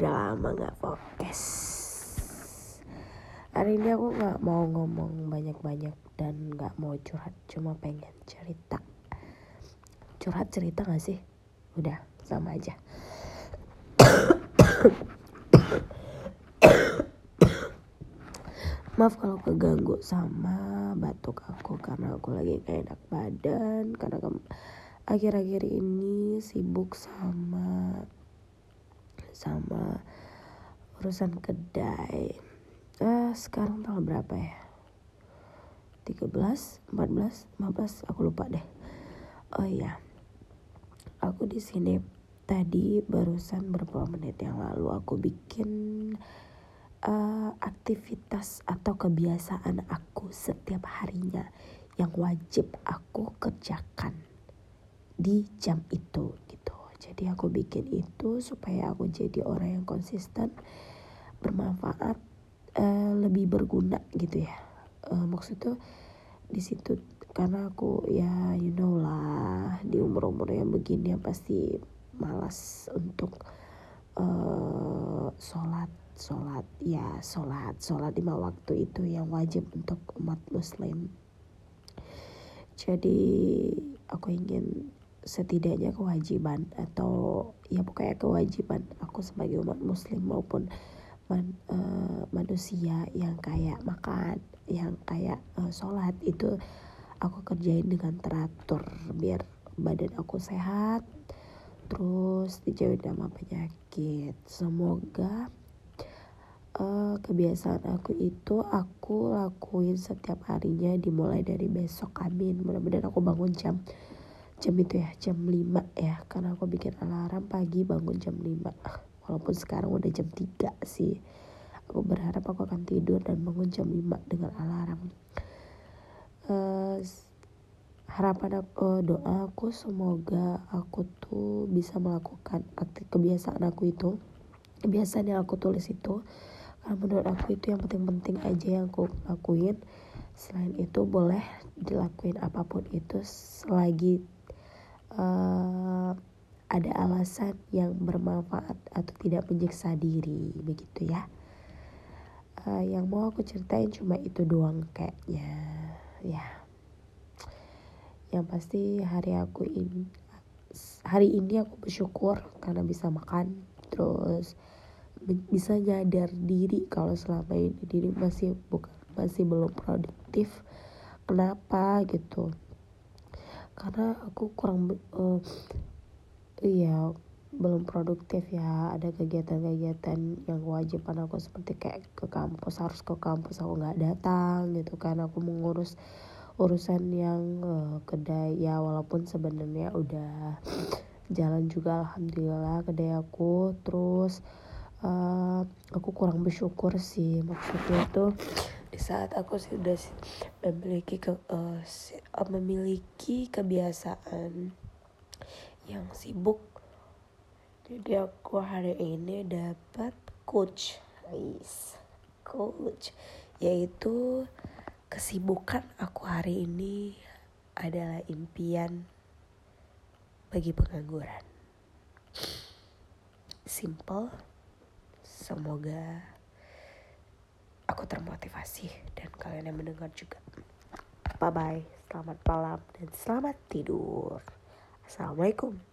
udah lama nggak podcast. Hari ini aku nggak mau ngomong banyak-banyak dan nggak mau curhat cuma pengen cerita. Curhat cerita gak sih? Udah sama aja. Maaf kalau keganggu sama batuk aku karena aku lagi gak enak badan karena akhir-akhir ini sibuk sama sama urusan kedai. Ah sekarang tanggal berapa ya? 13 14 15 aku lupa deh. Oh iya aku di sini tadi barusan beberapa menit yang lalu aku bikin uh, aktivitas atau kebiasaan aku setiap harinya yang wajib aku kerjakan di jam itu gitu. Jadi aku bikin itu supaya aku jadi orang yang konsisten, bermanfaat, uh, lebih berguna gitu ya. Uh, maksudnya di situ karena aku ya you know lah di umur umur yang begini pasti malas untuk uh, sholat sholat ya sholat sholat lima waktu itu yang wajib untuk umat muslim jadi aku ingin setidaknya kewajiban atau ya pokoknya kewajiban aku sebagai umat muslim maupun man, uh, manusia yang kayak makan yang kayak uh, sholat itu aku kerjain dengan teratur biar badan aku sehat terus dijauhin sama penyakit. Semoga uh, kebiasaan aku itu aku lakuin setiap harinya dimulai dari besok. Amin. Mudah-mudahan aku bangun jam jam itu ya jam 5 ya karena aku bikin alarm pagi bangun jam 5 walaupun sekarang udah jam 3 sih. Aku berharap aku akan tidur dan bangun jam 5 dengan alarm. Uh, harapan aku uh, doa aku semoga aku tuh bisa melakukan kebiasaan aku itu kebiasaan yang aku tulis itu. Karena menurut aku itu yang penting-penting aja yang aku lakuin. Selain itu boleh dilakuin apa pun itu selagi uh, ada alasan yang bermanfaat atau tidak menyiksa diri begitu ya. Uh, yang mau aku ceritain cuma itu doang kayaknya ya. Yang pasti hari aku ini hari ini aku bersyukur karena bisa makan terus bisa nyadar diri kalau selama ini diri masih bukan masih belum produktif. Kenapa? Gitu karena aku kurang uh, iya belum produktif ya. Ada kegiatan-kegiatan yang wajib aku seperti kayak ke kampus harus ke kampus aku nggak datang gitu kan. Aku mengurus urusan yang uh, kedai ya walaupun sebenarnya udah jalan juga alhamdulillah kedai aku. Terus uh, aku kurang bersyukur sih. Maksudnya itu di saat aku sudah memiliki ke uh, memiliki kebiasaan yang sibuk. Jadi aku hari ini dapat coach guys coach yaitu kesibukan aku hari ini adalah impian bagi pengangguran. Simple Semoga aku termotivasi dan kalian yang mendengar juga. Bye bye, selamat malam dan selamat tidur. Assalamualaikum.